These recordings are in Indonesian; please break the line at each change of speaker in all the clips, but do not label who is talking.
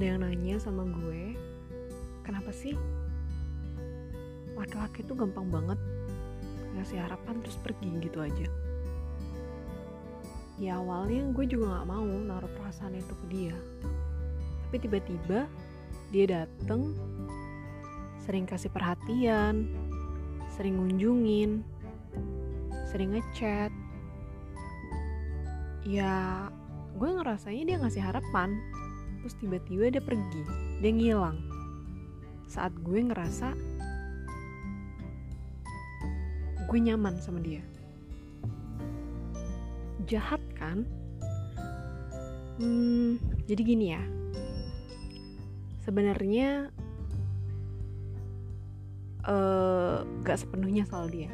ada yang nanya sama gue kenapa sih laki-laki tuh gampang banget ngasih harapan terus pergi gitu aja? Ya awalnya gue juga gak mau naruh perasaan itu ke dia. Tapi tiba-tiba dia dateng sering kasih perhatian sering ngunjungin sering ngechat. Ya gue ngerasanya dia ngasih harapan terus tiba-tiba dia pergi. Dia ngilang. Saat gue ngerasa gue nyaman sama dia. Jahat kan? Hmm, jadi gini ya. Sebenarnya uh, gak sepenuhnya soal dia.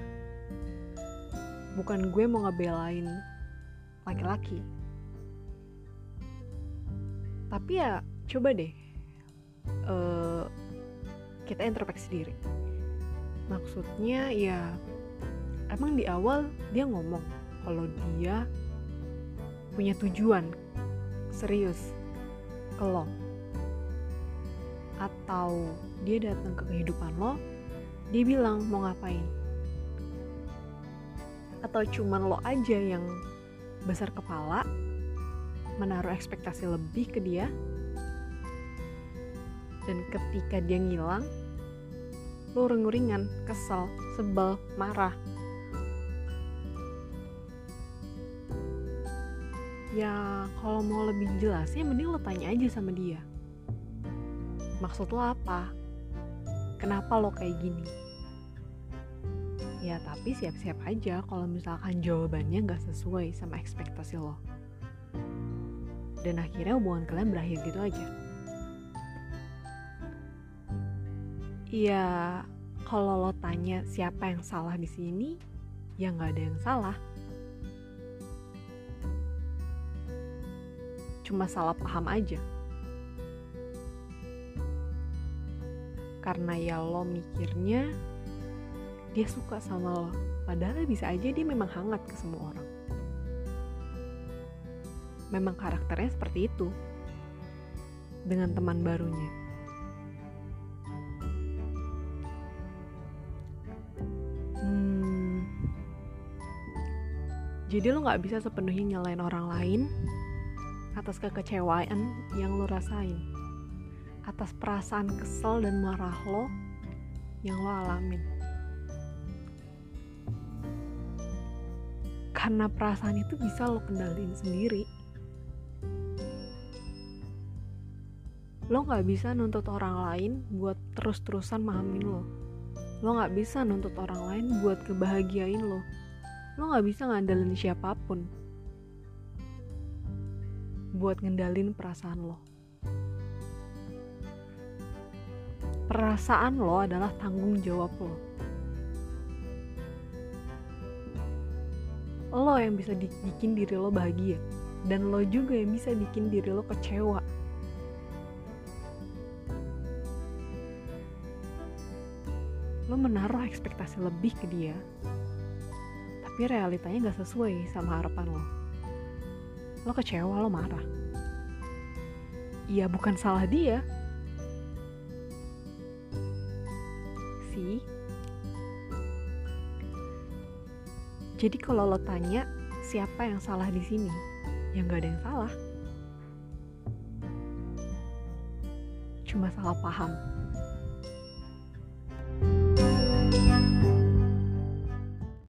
Bukan gue mau ngebelain laki-laki tapi ya coba deh uh, kita introspeksi diri. Maksudnya ya emang di awal dia ngomong kalau dia punya tujuan serius ke lo. Atau dia datang ke kehidupan lo dia bilang mau ngapain? Atau cuman lo aja yang besar kepala menaruh ekspektasi lebih ke dia. Dan ketika dia ngilang lo uring-uringan, kesel, sebel, marah. Ya kalau mau lebih jelas ya mending lo tanya aja sama dia. Maksud lo apa? Kenapa lo kayak gini? Ya tapi siap-siap aja kalau misalkan jawabannya gak sesuai sama ekspektasi lo dan akhirnya hubungan kalian berakhir gitu aja ya kalau lo tanya siapa yang salah di sini ya nggak ada yang salah cuma salah paham aja. Karena ya lo mikirnya dia suka sama lo, padahal bisa aja dia memang hangat ke semua orang. Memang karakternya seperti itu dengan teman barunya. Hmm, jadi lo gak bisa sepenuhnya nyalain orang lain atas kekecewaan yang lo rasain, atas perasaan kesel dan marah lo yang lo alamin. Karena perasaan itu bisa lo kendaliin sendiri. Lo gak bisa nuntut orang lain buat terus-terusan mahamin lo. Lo gak bisa nuntut orang lain buat kebahagiain lo. Lo gak bisa ngandelin siapa pun buat ngendalin perasaan lo. Perasaan lo adalah tanggung jawab lo. Lo yang bisa bikin diri lo bahagia, dan lo juga yang bisa bikin diri lo kecewa. Lo menaruh ekspektasi lebih ke dia, tapi realitanya gak sesuai sama harapan lo. Lo kecewa lo marah. Iya bukan salah dia. Sih. Jadi kalau lo tanya siapa yang salah di sini? Ya nggak ada yang salah. Cuma salah paham